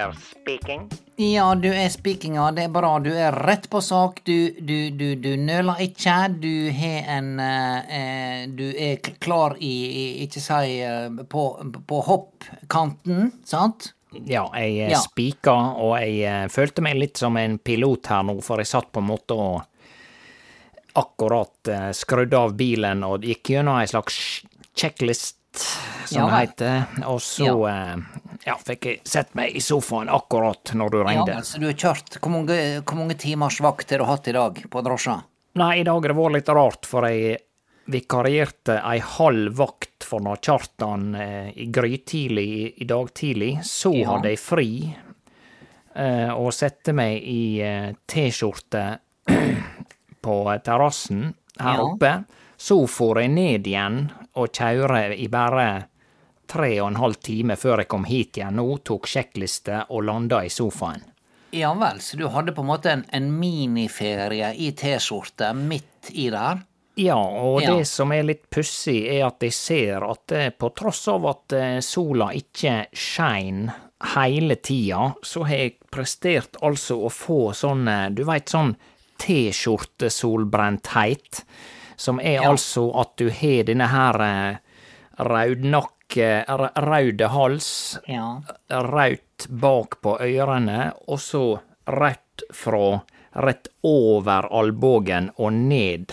Per speaking. Ja, du er speakinga, det er bra. Du er rett på sak. Du, du, du, du nøler ikke. Du har en eh, eh, Du er klar i, i ikke si eh, på, på hoppkanten, sant? Ja, jeg eh, Ja. spika, og jeg følte meg litt som en pilot her nå, for jeg satt på en måte og akkurat skrudde av bilen og gikk gjennom ei slags checklist, som Ja heter, og så eh, ja, fikk jeg sett meg i sofaen akkurat når du Ja, ringte. altså, du har kjørt Hvor mange, hvor mange timers vakt har du hatt i dag på drosja? Nei, i dag har det vært litt rart, for jeg vikarierte ei halv vakt for når Kjartan eh, i grytidlig i, i dag tidlig. Så Ja. hadde jeg fri, eh, og sette meg i eh, T-skjorte på terrassen her Ja. oppe. Så for jeg ned igjen og kjøre i bare tre og en halv time før jeg kom hit igjen nå, tok sjekkliste og landa i sofaen. Ja vel, så du hadde på en måte en, en miniferie i T-skjorte midt i der? Ja, og Ja. det som er litt pussig, er at jeg ser at eh, på tross av at eh, sola ikke skein hele tida, så har jeg prestert altså å få sånn, eh, du veit, sånn T-skjortesolbrentheit, som er Ja. altså at du har denne her eh, raudnakke, raude hals, Ja. raut bak på ørene, og så rødt fra rett over albuen og ned.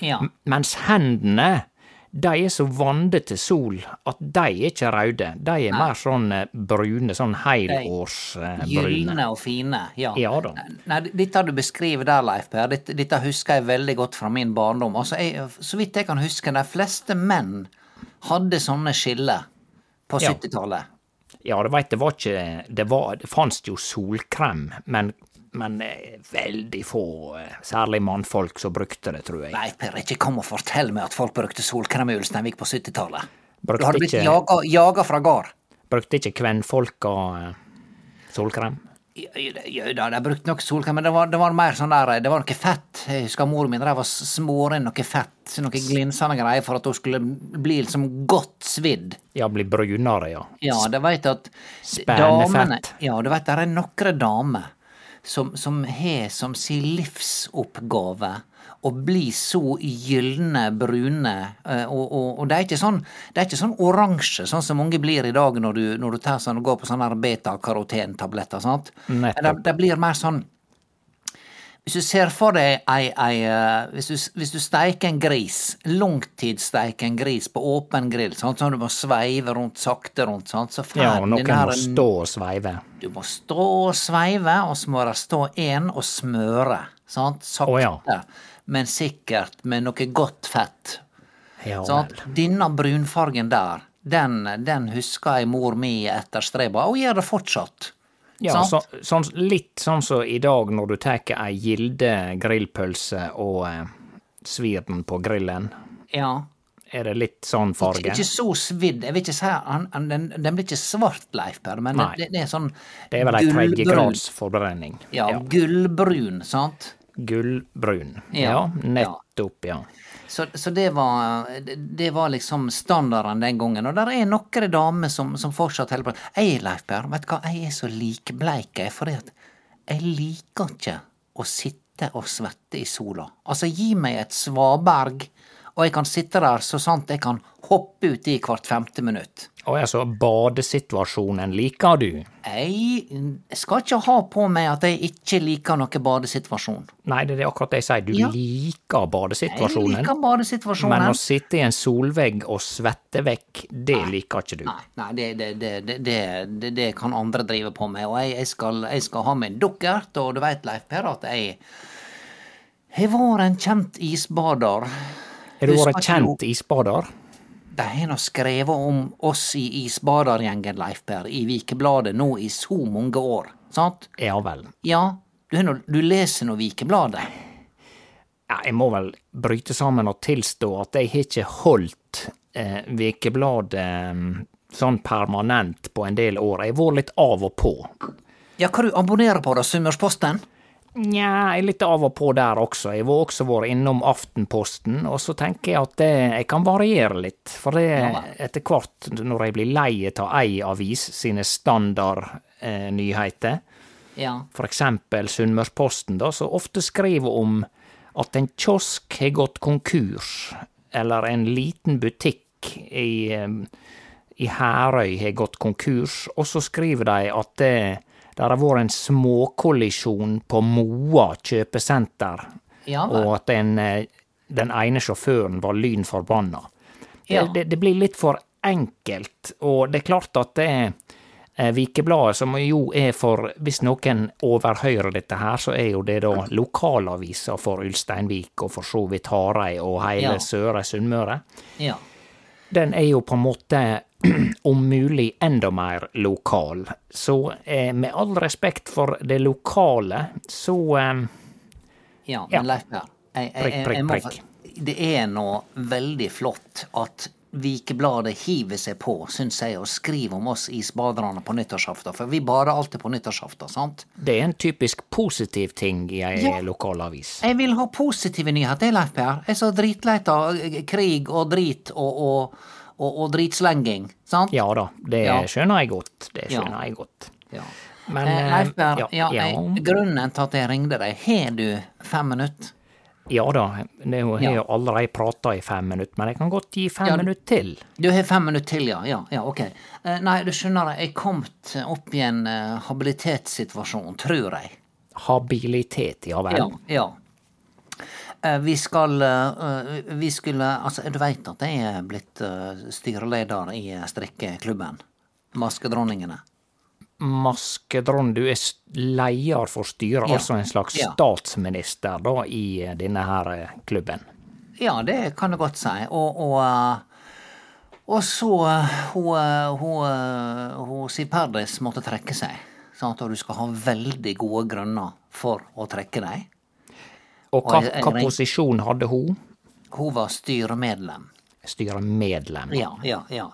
Ja. Mens hendene, de er så vande til sol at de er ikke røde. De er mer sånn eh, brune, sånn helårsbrune. Gylne og fine, ja. Ja da. Nei, dette du beskriver der, Leif Per, dette, dette husker jeg veldig godt fra min barndom. Altså, jeg, så vidt jeg kan huske, de fleste menn hadde sånne skiller på 70-tallet. Ja, du veit, det var ikke Det, var, det fantes jo solkrem, men, men eh, veldig få, eh, særlig mannfolk, som brukte det, tror jeg. Nei, Per, ikke kom og fortell meg at folk brukte solkrem i Ulsteinvik på 70-tallet. Du hadde blitt jaga, jaga fra gard. Brukte ikke kvenfolka eh, solkrem? Ja, da, de brukte nok solkrem, men det var, det var mer sånn der Det var noe fett. Jeg husker mor min drev og smurte inn noe fett, noe glinsende greier, for at hun skulle bli liksom godt svidd. Ja, bli brunere, ja. Ja, det veit at Spennefett. damene Ja, du veit det er nokre damer som, som har som si livsoppgave å bli så gylne brune, eh, og, og, og det er ikke sånn det er ikke sånn oransje, sånn som mange blir i dag når du, når du tar sånn og går på sånne beta-karotentabletter, sant? Det, det blir mer sånn hvis du ser for deg ei, ei eh, hvis, du, hvis du steiker en gris, langtidssteiker en gris på åpen grill, sånn, sånn du må sveive rundt, sakte rundt, sånn, så får Ja, og noen her må stå og sveive. Du må stå og sveive, og så må det stå én og smøre, sant, sakte, oh, ja. men sikkert med noe godt fett. Ja sånn. Denne brunfargen der, den, den husker jeg mor mi etterstreba, og gjør det fortsatt. Ja, så, sånn, litt sånn som i dag når du tar ei gilde grillpølse og eh, svir den på grillen. Ja. Er det litt sånn farge? ikke så svidd. Jeg vil ikke si han, han, den, den blir ikke svart, Leif Per, men det, det er sånn Det er vel ei tredjegrads forbrenning. Ja, gullbrun, sant? Gullbrun. Ja, Ja, nettopp, ja. Så, så det, var, det- var liksom standarden den gangen. Og der er noen damer som, som fortsatt holder på. Jeg, Leif Per, vet du hva, jeg er så likbleik, jeg, fordi at jeg liker ikke å sitte og svette i sola. Altså, gi meg et svaberg Og jeg kan sitte der så sant jeg kan hoppe uti hvert femte minutt. Og altså, badesituasjonen liker du? Jeg skal ikke ha på meg at jeg ikke liker noe badesituasjon. Nei, det er akkurat det jeg sier. Du Ja. liker Jeg liker badesituasjonen. Men å sitte i en solvegg og svette vekk, det liker ikke du. Nei, nei det, det, det, det, det, det, det kan andre drive på med. Og jeg, jeg, skal, jeg skal ha min dukkert, og du veit, Leif Per, at jeg jeg var en kjent isbader. Har du vært kjent isbader? De har nå skrevet om oss i isbadergjengen, Leif Per, i Vikebladet nå i så mange år, sant? Ja vel. Ja, du, nå, du leser nå Vikebladet. Ja, jeg må vel bryte sammen og tilstå at jeg har ikke holdt eh, Vikebladet eh, sånn permanent på en del år. Jeg har vært litt av og på. Ja, hva du abonnerer på da, Sunnmørsposten? Nja, jeg er litt av og på der også. Jeg har også vært innom Aftenposten, og så tenker jeg at det, jeg kan variere litt. For det, etter hvert, når jeg blir lei av ei avis sine standardnyheter, Ja. for eksempel Sunnmørsposten, da, så ofte skriver om at en kiosk har gått konkurs, eller en liten butikk i, eh, i Herøy har gått konkurs, og så skriver de at det, der har vært en småkollisjon på Moa kjøpesenter, Ja og at en, eh, den ene sjåføren var lyn forbanna. Ja. Det, det, det blir litt for enkelt, og det er klart at det er eh, Vikebladet, som jo er for Hvis noen overhører dette her, så er jo det da lokalavisa for Ulsteinvik og for så vidt Hareid og hele Ja. Søre Sunnmøre. Ja. Den er jo på en måte om mulig enda mer lokal. Så eh, med all respekt for det lokale, så eh, Ja, men Leif Per, jeg, jeg, Prikk, prikk, prikk. det er nå veldig flott at Vikebladet hiver seg på, syns jeg, og skriver om oss isbaderne på nyttårsaften. For vi bader alltid på nyttårsaften, sant? det er en typisk positiv ting i ei Ja. lokalavis. Jeg vil ha positive nyheter, Leif Per. Jeg er så dritleit av krig og drit og, og, og, og dritslenging, sant? Ja da, det Ja. skjønner jeg godt. Det Ja. skjønner jeg godt. Ja. Men Eh, eh, Leif ja, ja, ja. grunnen til at jeg ringde deg, har du fem minutter? Ja da, jeg har jo allerede prata i fem minutter, men jeg kan godt gi fem Ja. minutter til. Du har fem minutter til, ja. Ja, ja ok. Eh, nei, du skjønner, jeg kom opp i en eh, habilitetssituasjon, tror jeg. Habilitet, ja vel. Ja. ja. Eh, vi skal eh, Vi skulle Altså, du veit at jeg er blitt eh, styreleder i strikkeklubben? Maskedronningene. Maskedronn, du er leder for styret, Ja. altså en slags Ja. statsminister da, i denne her klubben. Ja, det kan du godt si. Og, og, og så hun, hun, hun Siv Perdis måtte trekke seg. Sant? Og du skal ha veldig gode grunner for å trekke deg. Og hva, hva posisjon hadde hun? Hun var styremedlem. Styremedlem. Ja, ja, ja.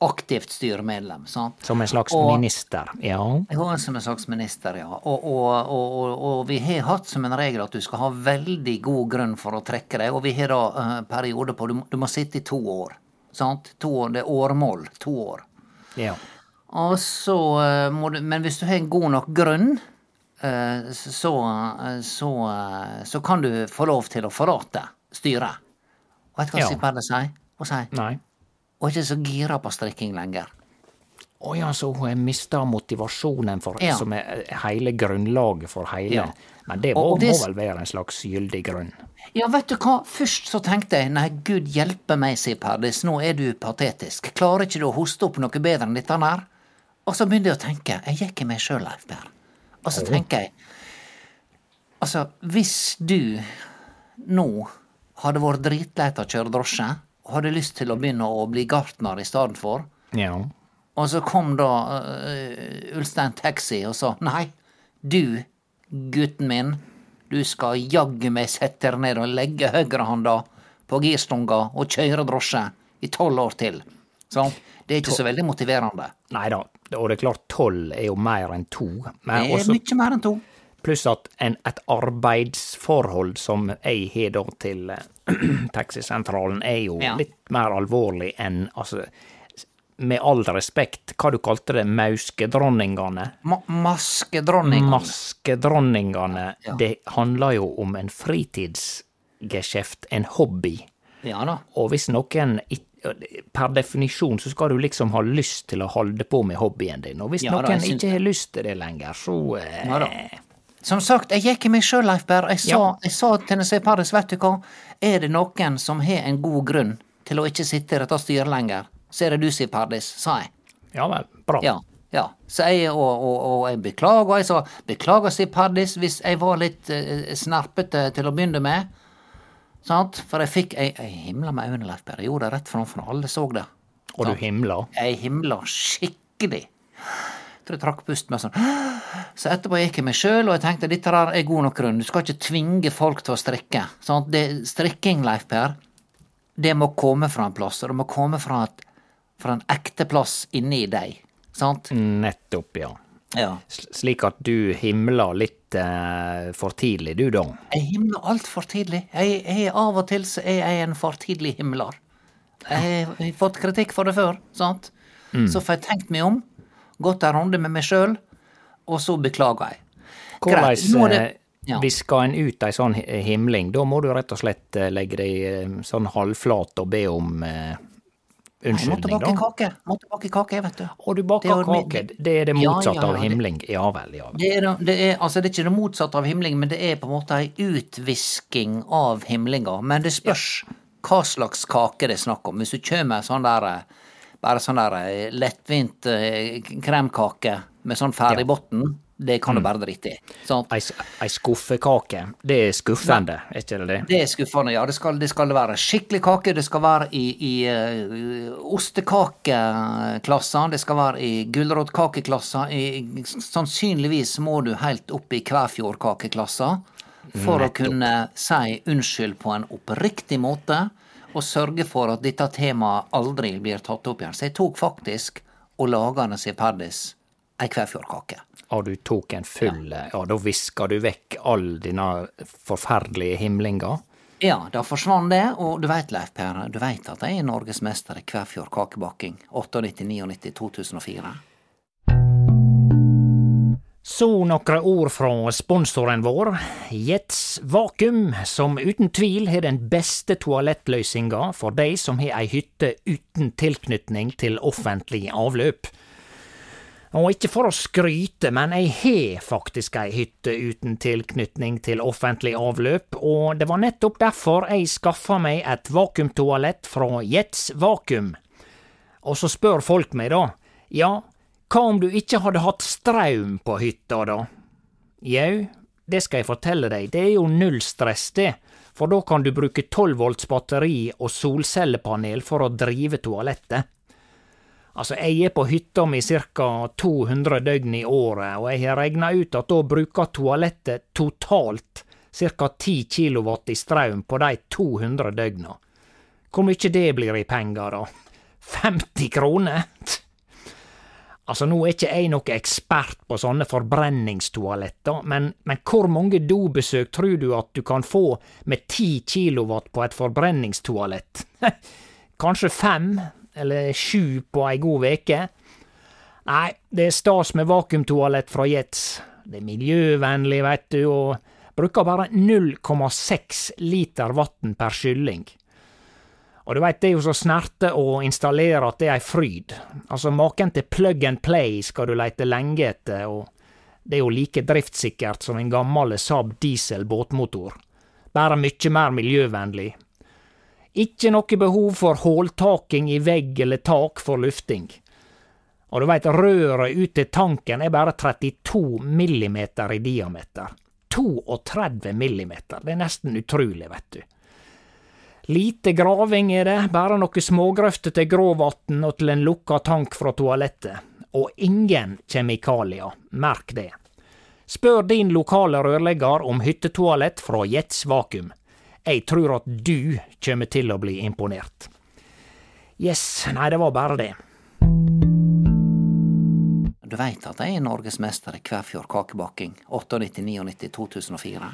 Aktivt styremedlem, sant. Som en slags Og- minister, ja. Er som en slags minister, ja. Og, og, og, vi har hatt som en regel at du skal ha veldig god grunn for å trekke deg, og vi har da uh, perioder på du, du må sitte i to år. Sant? To år, det er årmål. To år. ja. Og så uh, må du Men hvis du har en god nok grunn, eh, så, eh, så, eh, så kan du få lov til å forlate styret. Og vet du hva Ja. Siv sier? Hun sier Nei. hun er ikke så gira på strikking lenger. Å ja, så hun har mista motivasjonen for Ja. som er hele grunnlaget for hele Ja. Men det må, det- må vel være en slags gyldig grunn. Ja, vet du hva, først så tenkte jeg nei, gud hjelpe meg, sier Perdis, nå er du patetisk. Klarer ikke du å hoste opp noe bedre enn dette her? Og så begynte jeg å tenke, jeg gikk i meg sjøl, Leif Per. Og så tenker jeg, altså, hvis du nå hadde vært dritlei av å kjøre drosje, og hadde lyst til å begynne å bli gartner i stedet for, Ja. og så kom da uh, Ulstein Taxi og sa nei, du, gutten min, du skal jaggu meg sette deg ned og legge høyrehånda på girstunga og kjøre drosje i tolv år til. Sånn. Det er ikke så veldig motiverende. Nei da, og det er klart tolv er jo mer enn to. Men Det er mye mer enn to. pluss at en, et arbeidsforhold som jeg har da til eh, taxisentralen, er jo Ja. litt mer alvorlig enn altså Med all respekt, hva du kalte det, mauskedronningene? Ma maskedronningene. Maskedronningene, Ja. det handler jo om en fritidsgeskjeft, en hobby. Ja da. Og hvis noen ikk- Per definisjon så skal du liksom ha lyst til å holde på med hobbyen din, og hvis Ja noen jeg ikke har lyst til det lenger, så eh. Som sagt, jeg gikk i meg sjøl, Leif Berr. Jeg Ja. jeg sa til Nesse Paris, vet du hva, er det noen som har en god grunn til å ikke sitte i dette styret lenger, så er det du, sier Pardis, sa jeg. Ja vel, bra. Ja. ja. Så jeg, og, og, og jeg beklager, og jeg sa beklager, sier Pardis, hvis jeg var litt eh, snerpete til å begynne med. Sant? For jeg fikk Jeg, jeg himla med øynene, Leif. Jeg gjorde det rett framfor alle så det. Og du himla. Jeg himla skikkelig. Jeg tror jeg trakk pusten med sånn Så etterpå gikk jeg meg sjøl, og jeg tenkte dette der er god nok grunn. Du skal ikke tvinge folk til å strikke. Sant? Det, strikking, Leif Per, det må komme fra en plass, og det må komme fra, et, fra en ekte plass inni deg. Sant? Nettopp, ja. Ja. Slik at du himla litt eh, for tidlig, du da. Jeg himler altfor tidlig. Jeg, jeg, av og til så er jeg en for tidlig himler. Jeg har fått kritikk for det før, sant? Så får jeg tenkt meg om, gått en runde med meg sjøl, og så beklager jeg. Hvordan det- Hvordan ja. visker en ut ei sånn himling? Da må du rett og slett eh, legge deg eh, sånn halvflat og be om eh, Unnskyldning, bake da. kake, måtte bake kake, vet du. Og du baker det kake. Det er det Ja, motsatte ja, ja, av himling. Ja vel, ja vel. Det er, det, er, altså det er ikke det motsatte av himling, men det er på en måte ei utvisking av himlinga. Men det spørs hva slags kake det er snakk om. Hvis du kjører med sånn der eh, bare sånn der eh, lettvint eh, kremkake med sånn ferdig bunn, det kan du bare drite i. Ei, skuffekake, det er skuffende, er ikke det det? Det er skuffende, ja. Det skal, det skal være skikkelig kake. Det skal være i, i uh, ostekakeklassa. Det skal være i gulrotkakeklassa. Sannsynligvis må du helt opp i Kvæfjordkakeklassa for å kunne si unnskyld på en oppriktig måte, og sørge for at dette temaet aldri blir tatt opp igjen. Så jeg tok faktisk og laga en Perdis ei Kvæfjordkake. Og du tok en full Ja, Ja, da viska du vekk all dine forferdelige himlinger? Ja, da forsvann det, og du veit, Leif Per, du veit at jeg er norgesmester i Kvæfjord kakebaking. 98, 99, 2004. Så nokre ord fra sponsoren vår, Jets Vakuum, som uten tvil har den beste toalettløysinga for dei som har ei hytte uten tilknytning til offentlig avløp. Og ikke for å skryte, men jeg har faktisk ei hytte uten tilknytning til offentlig avløp, og det var nettopp derfor jeg skaffa meg et vakuumtoalett fra Jets Vakuum. Og så spør folk meg da, ja, hva om du ikke hadde hatt straum på hytta, da? Jau, det skal jeg fortelle deg, det er jo null stress, det, for da kan du bruke 12 volts batteri og solcellepanel for å drive toalettet. Altså, jeg er på hytta mi ca. 200 døgn i året, og jeg har regna ut at da bruker toalettet totalt ca. 10 kW i strøm på de 200 døgna. Hvor mye det blir i penger, da? 50 kroner? Altså, nå er ikke jeg noe ekspert på sånne forbrenningstoaletter, men, men hvor mange dobesøk tror du at du kan få med 10 kW på et forbrenningstoalett? Kanskje fem, eller sju på ei god veke? Nei, det er stas med vakuumtoalett fra Jets. Det er miljøvennlig, vet du, og bruker bare 0,6 liter vann per skylling. Og du veit, det er jo så snerte å installere at det er ei fryd. Altså, maken til plug and play skal du leite lenge etter, og det er jo like driftssikkert som en gammel Saab diesel båtmotor. Bare mye mer miljøvennlig. Ikke noe behov for håltaking i vegg eller tak for lufting. Og du veit, røret ut til tanken er bare 32 millimeter i diameter. 32 millimeter, det er nesten utrolig, vet du. Lite graving er det, bare noe smågrøfter til gråvann og til en lukka tank fra toalettet. Og ingen kjemikalier, merk det. Spør din lokale rørlegger om hyttetoalett fra Jets Vakuum. Jeg tror at du kommer til å bli imponert. Yes, nei, det var bare det. Du veit at jeg er norgesmester i Kvæfjord kakebaking. 98, 99, 2004.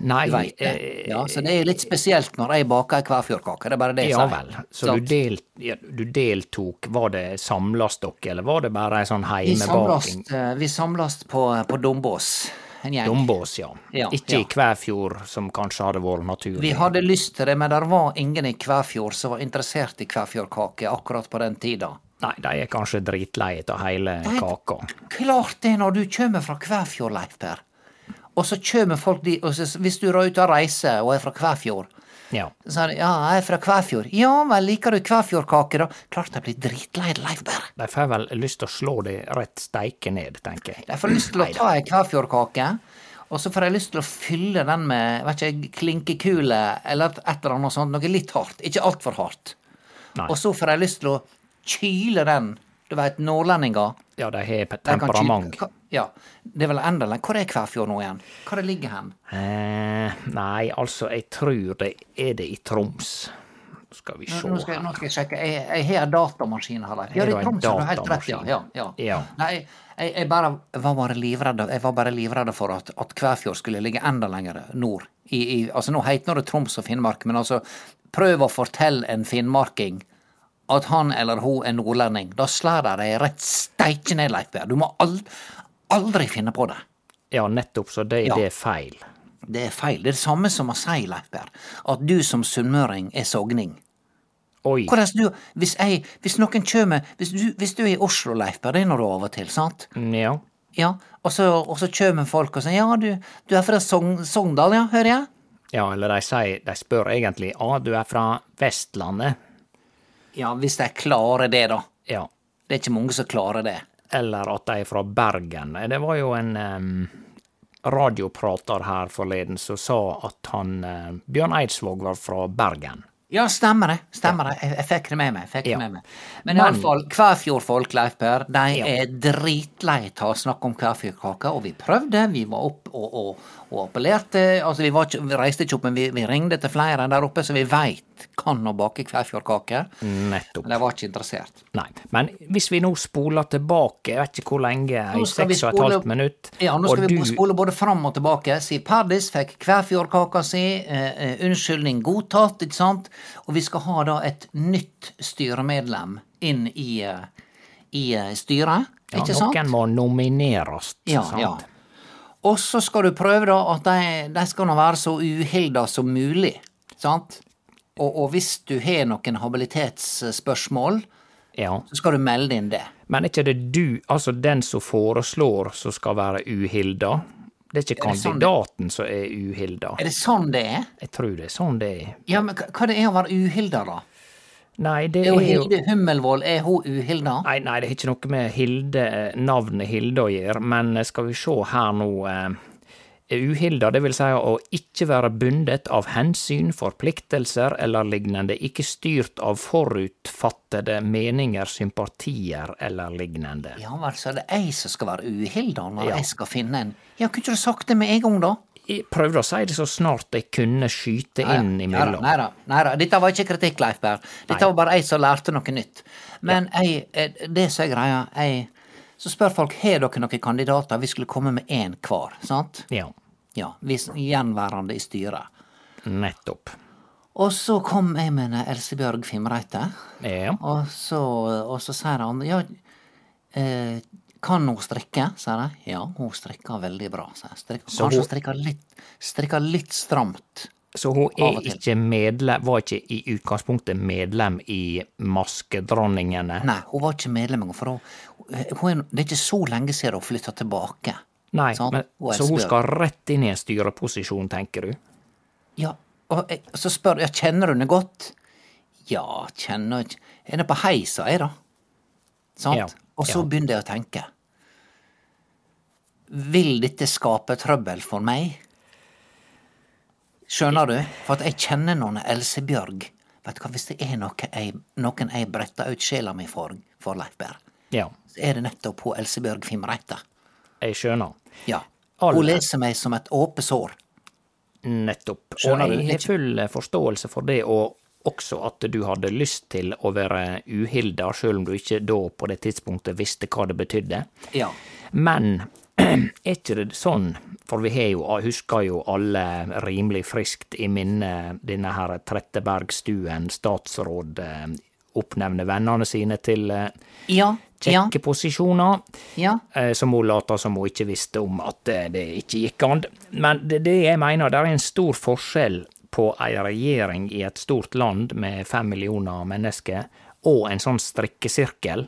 Nei, Du vet det. eh, Ja, så det er litt spesielt når jeg baker ei Kvæfjordkake. Det er bare det jeg Ja sier. vel. Så du, del, ja, du deltok. Var det samlas dere, eller var det bare ei sånn heimebaking? samlast, eh, vi samlast på, på Dombås. En gjeng. Dombås, ja. Ja, Ikke ja. i Kvæfjord, som kanskje hadde vært naturlig. Vi hadde lyst til det, men det var ingen i Kvæfjord som var interessert i Kvæfjordkake akkurat på den tida. Nei, de er kanskje dritlei av hele Nei. kaka. Klart det, når du kjem fra Kvæfjord, Leif Per. Og så kjem folk dit, og så, hvis du er ute og reiser og er fra Kvæfjord, Ja. så sa de ja, jeg er fra Kvæfjord. Ja vel, liker du Kvæfjordkake, da? Klart de blir dritlei, Leif Per. De får vel lyst til å slå det rett steike ned, tenker jeg. De får lyst til å ta ei Kvæfjordkake, og så får de lyst til å fylle den med vet ikke, klinkekule eller et eller annet sånt, noe litt hardt. Ikke altfor hardt. Nei. Og så får de lyst til å kyle den. Du veit, nordlendinger. Ja, de har de kan temperament. Ja. Det er vel lenger. Hvor er Kvæfjord nå igjen? Hvor det ligger hen? Eh, nei, altså, jeg tror det er det i Troms. Skal vi se Nå skal, her. nå skal jeg sjekke. Jeg, jeg har datamaskin her. Ja, det er Troms, du har helt rett. Ja, ja, ja. Ja. Nei, jeg, jeg bare var bare livredd Jeg var bare livredd for at, at Kvæfjord skulle ligge enda lenger nord. I, i, altså Nå heter det Troms og Finnmark, men altså prøv å fortelle en finnmarking at han eller hun er nordlending. Da slår de deg rett steike ned, Leif Berr. Du må ald, aldri finne på det. Ja, nettopp, så det, Ja. det er feil. Det er feil. Det er det samme som å si, Leif Berr, at du som sunnmøring er sogning. Oi. Hvordan du, hvis, jeg, hvis noen kjømer hvis du, hvis du er i Oslo, Leif Berr, det er når du av og til, sant? Ja. Ja, og så, og så kjømer folk og sier ja, du, du er fra Sogn, Sogndal, ja, hører jeg? ja, eller de sier De spør egentlig 'ja, du er fra Vestlandet? Ja, hvis de klarer det, da. Ja. Det er ikke mange som klarer det. Eller at de er fra Bergen. Det var jo en um, radioprater her forleden som sa at han uh, Bjørn Eidsvåg var fra Bergen. Ja, stemmer det. Stemmer det. Jeg, jeg fikk det med meg. Fikk Ja. med meg. Men iallfall, Kvæfjordfolk, Leif Per, de Ja. er dritlei av å snakke om Kvæfjordkake, og vi prøvde. Vi var opp og, og, og appellerte. Altså, vi, var ikke, vi reiste ikke opp, men vi, vi ringte til flere der oppe, så vi veit kan å bake Kvæfjordkaker. Nettopp. De var ikke interessert. Nei. Men hvis vi nå spoler tilbake, jeg vet ikke hvor lenge, i seks og et halvt minutt, Ja, nå skal vi du spole både fram og tilbake. Si Pardis fikk kveifjordkaka si, eh, eh, unnskyldning godtatt, ikke sant? Og vi skal ha da et nytt styremedlem inn i, eh, i eh, styret, ja, ikke sant? Noen må nomineres, Ja, sant? ja. Og så skal du prøve da at de, de skal nå være så uhilda som mulig, sant? Og, og hvis du har noen habilitetsspørsmål, ja. så skal du melde inn det. Men er ikke det du, altså den som foreslår som skal være uhilda? Det er ikke Er det sånn det- kandidaten som er uhilda. Er det sånn det er? Jeg tror det er sånn det er. Ja, men hva det er å være uhilda, da? Nei, det Er jo Hilde Hummelvold, er hun uhilda? Nei, nei, det har ikke noe med Hilde, navnet Hilde å gjøre, men eh, skal vi se her nå eh, Uhilda, det vil si å ikke være bundet av hensyn, forpliktelser eller lignende, ikke styrt av forutfattede meninger, sympatier eller lignende. Ja vel, så er det jeg som skal være uhilda når Ja. jeg skal finne en Ja, kunne ikke du sagt det med en gang, da? Jeg prøvde å si det så snart jeg kunne skyte inn imellom. Nei da, nei da. Dette var ikke kritikk, Leif Berr. Dette var bare jeg som lærte noe nytt. Men jeg, eh, det som er greia, jeg Så spør folk har dere noen kandidater. Vi skulle komme med én hver, sant? Ja, Ja, hvis gjenværende i styret. nettopp. Og så kom jeg med Elsebjørg Fimreite. Ja. Og så, og så sier han ja, eh, kan hun strikke, sier de. Ja, hun strikker veldig bra, sa jeg. Strikker, Så kanskje hun hun- strikker litt, strikker litt stramt. Så hun er ikke medlem, var ikke i utgangspunktet medlem i Maskedronningene? Nei, hun var ikke medlem engang, for hun, hun det er ikke så lenge siden hun flytta tilbake. Nei, sånn, men, hun så hun skal rett inn i en styreposisjon, tenker du? Ja, og jeg, så spør jeg, kjenner hun det godt? Ja, kjenner ikke Er det på heisa, jeg, da? Sant? Ja, Og så ja. begynner jeg å tenke. Vil dette skape trøbbel for meg? Skjønner du? For at jeg kjenner noen Elsebjørg. Vet du hva, hvis det er noe jeg, noen jeg bretter ut sjela mi for, for Leif Berr, Ja, så er det nettopp hun Elsebjørg Fimreite. jeg skjønner. Ja. Hun leser meg som et åpent sår. Nettopp. Skjønner og jeg har full forståelse for det, og også at du hadde lyst til å være uhilda, sjøl om du ikke da på det tidspunktet visste hva det betydde. Ja. Men er ikke det sånn, for vi har jo, husker jo alle rimelig friskt i minne denne her Trettebergstuen, statsråd, eh, oppnevne vennene sine til ja kjekke ja, posisjoner. ja. eh, Som hun later som hun ikke visste om at eh, det ikke gikk an. Men det, det jeg mener, det er en stor forskjell på ei regjering i et stort land med fem millioner mennesker, og en sånn strikkesirkel.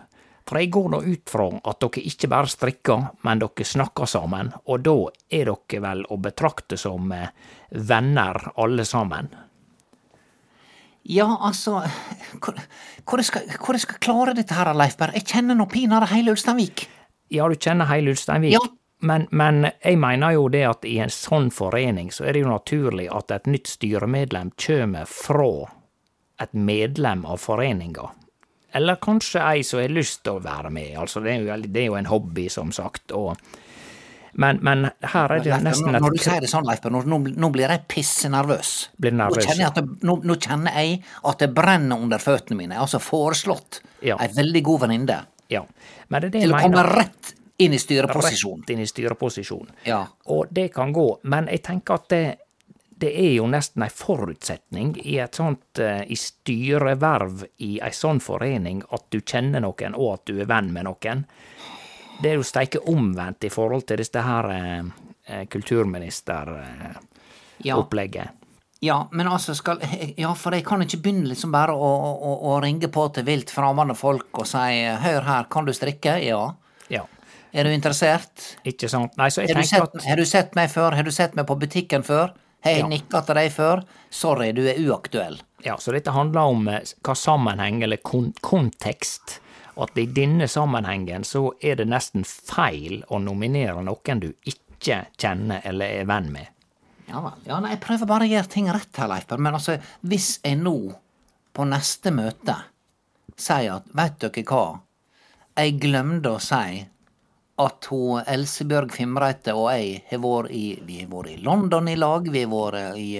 For jeg går nå ut fra at dere ikke bare strikker, men dere snakker sammen, og da er dere vel å betrakte som eh, venner alle sammen. Ja, altså Hvor, hvor, skal, hvor jeg skal klare dette her, Leif Berr? Jeg kjenner nå pinadø hele Ulsteinvik. Ja, du kjenner hele Ulsteinvik. Ja. Men, men jeg mener jo det at i en sånn forening så er det jo naturlig at et nytt styremedlem kommer fra et medlem av foreninga. Eller kanskje ei som har lyst til å være med. Altså, det er jo, det er jo en hobby, som sagt. Og, men, men her er det Leif nesten et når du sier det sånn, Leif nå, nå, blir jeg pissenervøs. Blir Nå kjenner, jeg at det, nå, nå kjenner jeg at det brenner under føttene mine. Jeg har altså foreslått Ja. ei veldig god venninne Ja. Men det er det jeg til å komme mener. rett inn i styreposisjon. Rett inn i styreposisjon. Ja. Og det kan gå, men jeg tenker at det, det er jo nesten ei forutsetning i et sånt eh, i styreverv i ei sånn forening at du kjenner noen, og at du er venn med noen. Det er jo steike omvendt i forhold til dette her eh, eh, kulturministeropplegget. Ja. Ja, men altså skal Ja, for jeg kan ikke begynne liksom bare å, å, å ringe på til vilt fremmede folk og si 'hør her, kan du strikke?' Ja. Ja, Er du interessert? ikke sant? Nei, så jeg Har tenker sett, at har du sett meg før? Har du sett meg på butikken før? Har jeg Ja. nikka til deg før? Sorry, du er uaktuell. Ja, så dette handler om eh, hva sammenheng, eller kon kontekst. At i denne sammenhengen så er det nesten feil å nominere noen du ikke kjenner eller er venn med. Ja vel. Ja, nei, jeg prøver bare å gjøre ting rett her, Leif men altså, hvis jeg nå, på neste møte, sier at veit dere hva, jeg glemte å si at hun Elsebjørg Fimreite og jeg har vært i Vi har vært i London i lag, vi har vært i,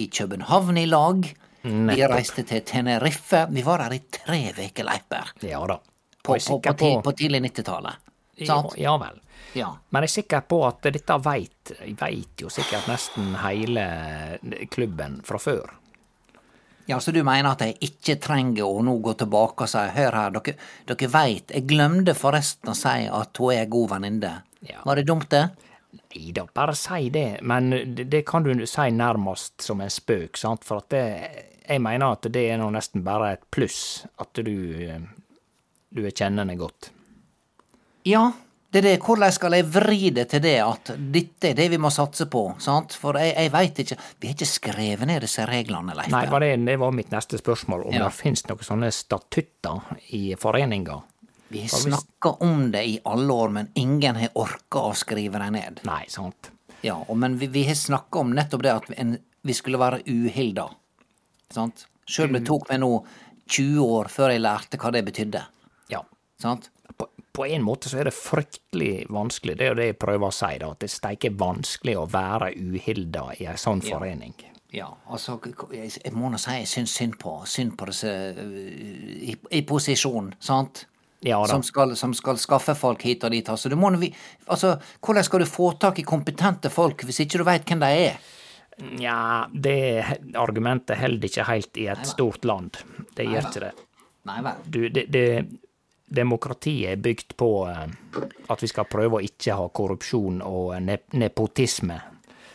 i København i lag. Vi reiste til Tenerife. Vi var her i tre uker, Leiper. Ja da. På, på, på, på, på tidlig 90-tallet. ja, ja vel. Ja. Men jeg er sikker på at dette veit, veit jo sikkert nesten hele klubben fra før. Ja, Så du mener at jeg ikke trenger å nå gå tilbake og si hør her, dere, dere veit, jeg glemte forresten å si at hun er ei god venninne. Ja. Var det dumt, det? Nei da, bare si det, men det, det kan du si nærmest som en spøk, sant, for at det Jeg mener at det er nå nesten bare et pluss at du eh, du er kjennende godt. Ja, det er det. Hvordan skal jeg vri det til det at dette er det vi må satse på? sant? For jeg, jeg veit ikke Vi har ikke skrevet ned disse reglene, Leif. Nei, var det, det var mitt neste spørsmål, om Ja. det finnes noen sånne statutter i foreninga. Vi har snakka om det i alle år, men ingen har orka å skrive dem ned. Nei, sant. Ja, Men vi, vi har snakka om nettopp det at en, vi skulle være uhilda. Sant? Sjøl om det tok meg nå 20 år før jeg lærte hva det betydde. Ja. Sant? På, en måte så er det fryktelig vanskelig, det er jo det jeg prøver å si, da, at det er steike vanskelig å være uhilda i ei sånn Ja. forening. Ja, altså, jeg, må nå si jeg syns synd på, synd på disse øh, i, i posisjon, sant? Ja. Som skal, som skal skaffe folk hit og dit. Altså, du må, altså, hvordan skal du få tak i kompetente folk hvis ikke du veit hvem de er? Nja, det argumentet holder ikke helt i et stort land. Det gjør ikke det. Nei vel. Du, det, det Demokratiet er bygd på eh, at vi skal prøve å ikke ha korrupsjon og ne nepotisme.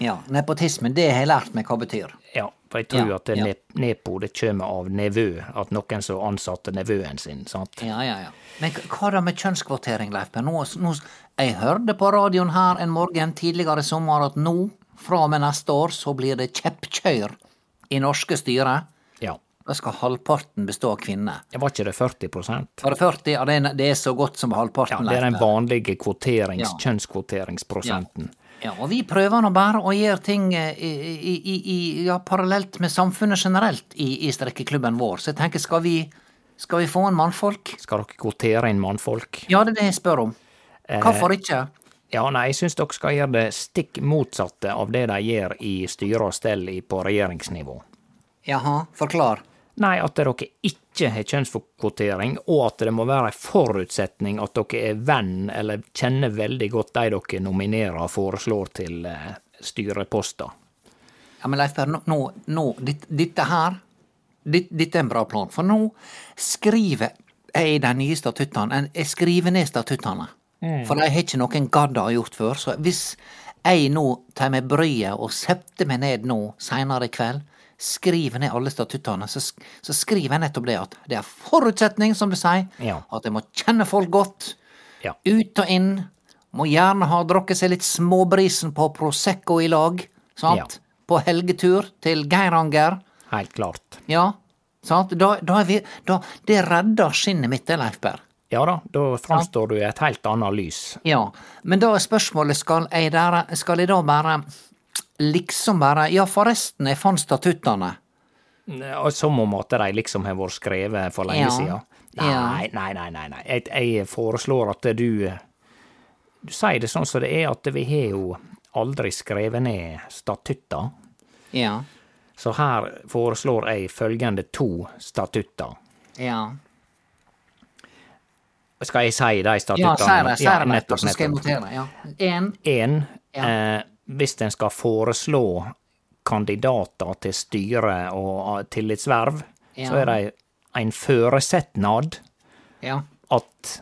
Ja, nepotisme, det har jeg lært meg hva betyr. Ja, for jeg tror Ja, at ja. ne nepo det kommer av nevø, at noen som ansatte nevøen sin, sant. Ja, ja, ja. Men hva da med kjønnskvotering, Leif Per? Nå, nå, jeg hørte på radioen her en morgen tidligere i sommer at nå, fra og med neste år, så blir det kjeppkjør i norske styrer. Ja. Da skal halvparten bestå av kvinner. Var ikke det 40 Var det 40? Ja, det er, det er så godt som halvparten. Ja, det er den vanlige kvoterings, Ja. kjønnskvoteringsprosenten. Ja, og vi prøver nå bare å gjøre ting eh, i, i, i, i- ja, parallelt med samfunnet generelt i, i strekkeklubben vår. Så jeg tenker, skal vi, skal vi få en mannfolk? Skal dere kvotere inn mannfolk? Ja, det er det jeg spør om. Eh, Hvorfor ikke? Ja, nei, jeg syns dere skal gjøre det stikk motsatte av det de gjør i styre og stell på regjeringsnivå. Jaha, forklar. Nei, at dere ikke har kjønnskvotering, og at det må være en forutsetning at dere er venn eller kjenner veldig godt de dere nominerer og foreslår til eh, styreposter. Ja, men Leif Per, nå, nå ditt- dette her dit- dette er en bra plan, for nå skriver jeg de nye statuttene en- Jeg skriver ned statuttene. For de har ikke noen gadda gjort før. Så hvis jeg nå tar meg bryet og setter meg ned nå seinere i kveld, skriver ned alle statuttene, så, sk- så skriver jeg nettopp det at det er forutsetning, som du sier, Ja. at jeg må kjenne folk godt. Ja. Ut og inn. Må gjerne ha drukket seg litt småbrisen på Prosecco i lag. Sant? Ja. På helgetur til Geiranger. Helt klart. Ja. Sant? Da, da er vi, da, det redder skinnet mitt, det, Leif Berr. Ja da, da framstår du i et helt annet lys. Ja. Men da er spørsmålet, skal jeg, der, skal jeg da bare liksom bare Ja, forresten, jeg fant statuttene. Som om at de liksom har vært skrevet for lenge Ja. siden. Nei, nei, nei. nei, nei. Jeg, jeg foreslår at du Du sier det sånn som det er, at vi har jo aldri skrevet ned statutter. Ja. Så her foreslår jeg følgende to statutter. Ja. Skal jeg si de Ja, statuttene? si det, si det, ja, nettopp, så skal jeg nettopp. notere. Ja. En. En, Ja. eh, hvis en skal foreslå kandidater til styre og tillitsverv, tillitsverv, så er det en føresetnad Ja. at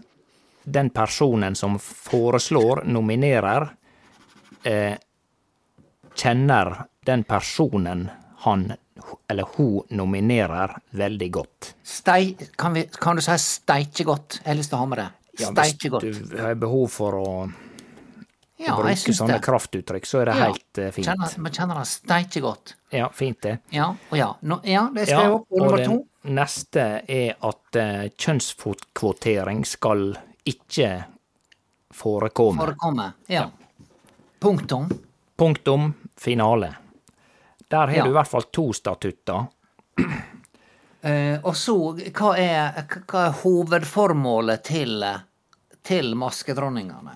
den personen som foreslår, nominerer, eh, kjenner den personen han eller hun nominerer veldig godt. Stei, kan, vi, kan du si steikje godt? Jeg har lyst til å ha med det. Ja, Steike godt. Hvis du har behov for å Ja, å bruke sånne det. kraftuttrykk, så er det Ja. helt eh, fint. Kjenner, man kjenner det steike godt. Ja, fint det. Ja, og ja. Nå, ja, det skal Ja, opp på nummer to. neste er at uh, kjønnskvotering skal ikke forekomme. Forekomme. Ja. Punktum. Punktum finale. Der har Ja. du i hvert fall to statutter. Uh, og så, hva er, hva er hovedformålet til, til maskedronningene?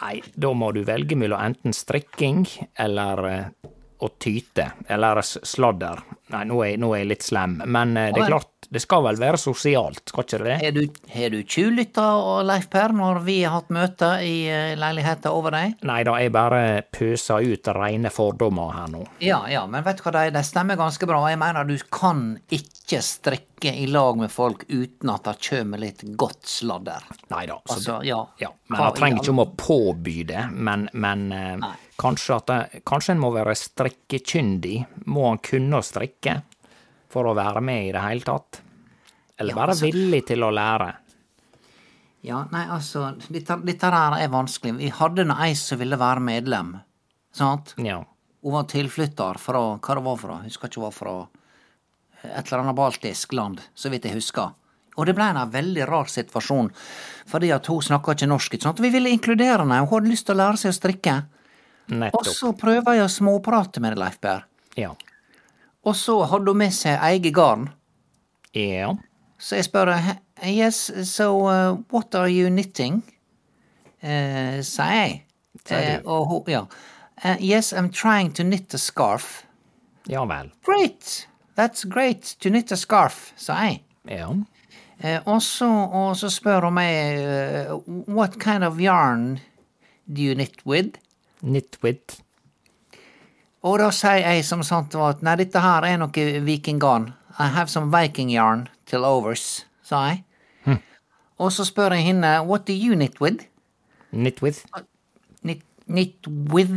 Nei, da må du velge mellom enten strikking eller eh, å tyte. Eller sladder. Nei, nå er, nå er jeg litt slem, men eh, det er klart, det skal vel være sosialt, skal ikke det? Har du, har du tjuvlytta, Leif Per, når vi har hatt møte i eh, leiligheta over deg? Nei da, jeg bare pøser ut rene fordommer her nå. Ja, ja, men vet du hva, de, de stemmer ganske bra. Jeg mener du kan ikke strikke i lag med folk uten at det kommer litt godt sladder. Nei da. Altså, ja. Ja, men det trenger ikke om å påby det, men, men eh, kanskje det, kanskje en må være strikkekyndig. Må han kunne å strikke for å være med i det hele tatt? Eller Ja, bare altså- villig til å lære? Ja, nei, altså, dette, dette her er vanskelig. Vi hadde nå ei som ville være medlem, sant? Ja. Hun var tilflytter fra hva det var fra, husker ikke hva fra et eller annet baltisk land, så vidt jeg husker. Og det ble en veldig rar situasjon, fordi at hun snakka ikke norsk, ikke sant? Vi ville inkludere henne, hun hadde lyst til å lære seg å strikke. Nettopp. Og så prøver jeg å småprate med Leif Berr. Ja. Og så hadde hun med seg eget garn. Ja. Så jeg spør yes, so uh, what are you knitting? Uh, sier jeg. Sier Uh, og ja. Eh, yes, I'm trying to knit a scarf. Ja vel. Great! That's great to knit a scarf, sa jeg. Ja. Eh, og, så, spør hun meg eh, What kind of yarn do you knit with? Knit with. Og da sier jeg som sant var at nei, dette her er noe vikinggarn. I have some viking yarn till overs, sa jeg. Og så spør jeg henne What do you knit with? Nitwith. Knit, knit with,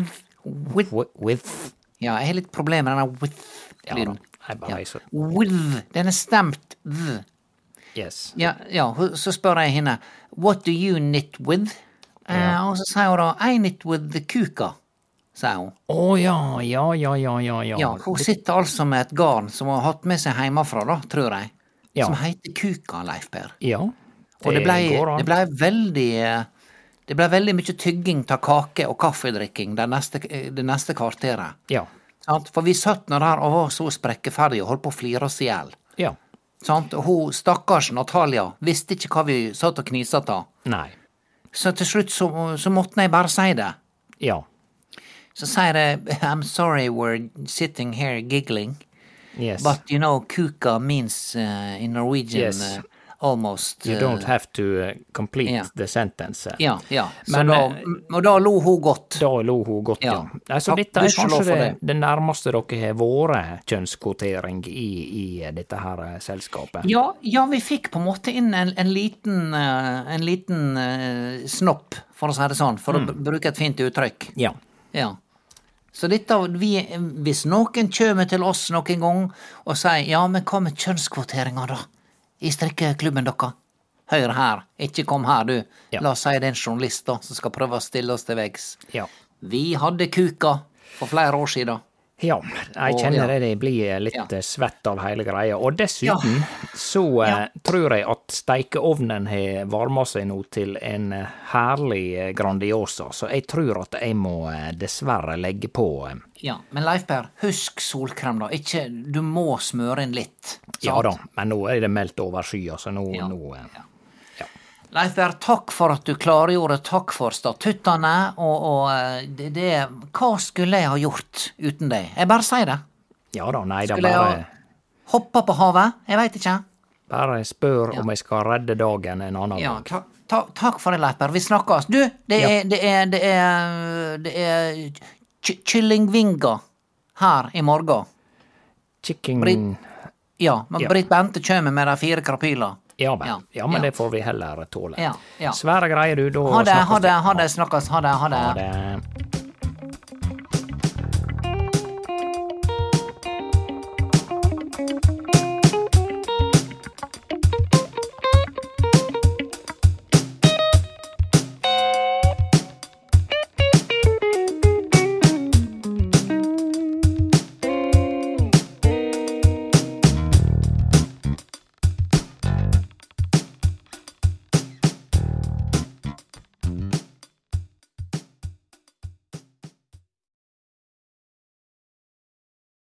with Wi- With. Ja, jeg har litt problemer med denne with-lyden. Ja, ja. With. Den er stemt th. Yes. Ja, ja, så spør jeg henne What do you knit with? Uh, og så sier hun da I knit with the kuka, sier hun. Å ja, ja, ja, ja, ja. ja. Ja, hun sitter altså med et garn som hun har hatt med seg hjemmefra, da, tror jeg. Ja. Som heter Kuka, Leif Per. ja. Og det blei det ble veldig Det ble veldig mye tygging av kake og kaffedrikking det neste, det neste kvarteret. Ja. Sant? For vi satt nå der og var så sprekkeferdige og holdt på å flire oss i hjel. Ja. Sant? Hun stakkars Natalia visste ikke hva vi satt og knisa av. Så til slutt så, så måtte jeg bare si det. Ja. Så sier jeg I'm sorry we're sitting here giggling, Yes. but you know kuka means uh, in Norwegian Yes. uh, almost. You don't have to uh, complete yeah. the sentence. Ja, ja. Så Men, da, og da lo hun godt. Da lo hun godt, ja. Ja. Altså, Takk, dette er kanskje det, det. det nærmeste dere har vært kjønnskvotering i, i dette her selskapet. Ja, ja, vi fikk på en måte inn en, en liten, en liten uh, snopp, for å si det sånn, for Mm. å bruke et fint uttrykk. Ja. Ja. Så dette, vi, hvis noen kjem til oss noen gang og sier ja, men hva med kjønnskvoteringa, da? I strikkeklubben deres? Hør her, ikke kom her, du. Ja. La oss si det er en journalist da, som skal prøve å stille oss til veggs. Ja. Vi hadde kuka for flere år siden. Ja, jeg kjenner det, Jeg blir litt Ja. eh, svett av hele greia. Og dessuten så eh, Ja. tror jeg at steikeovnen har varma seg nå til en eh, herlig Grandiosa, så jeg tror at jeg må dessverre legge på. Ja, Men Leif Per, husk solkrem, da. Ikke, du må smøre inn litt. sant? Ja da, men nå er det meldt over skya, så nå, Ja. nå Ja. Leif Per, takk for at du klargjorde. Takk for statuttene. Og, og eh, det, det Hva skulle jeg ha gjort uten deg? Jeg bare sier det. Ja da, nei da, bare Skulle jeg ha hoppa på havet? Jeg veit ikke. bare spør Ja. om jeg skal redde dagen en annen Ja, gang. ta, ta, takk for det, Leif Per. Vi snakkes. Du, det Ja. er, det er, det er, det er ky- kyllingvinger her i morgen. Chicken Brit, Ja, men Ja. Britt Bente kjem med de fire krapyla. Ja, men, Ja, ja, men det får vi heller tåle. Svære greier, du. Da Ha det, ha det, ha det. Snakkes. Ha det. Ha det.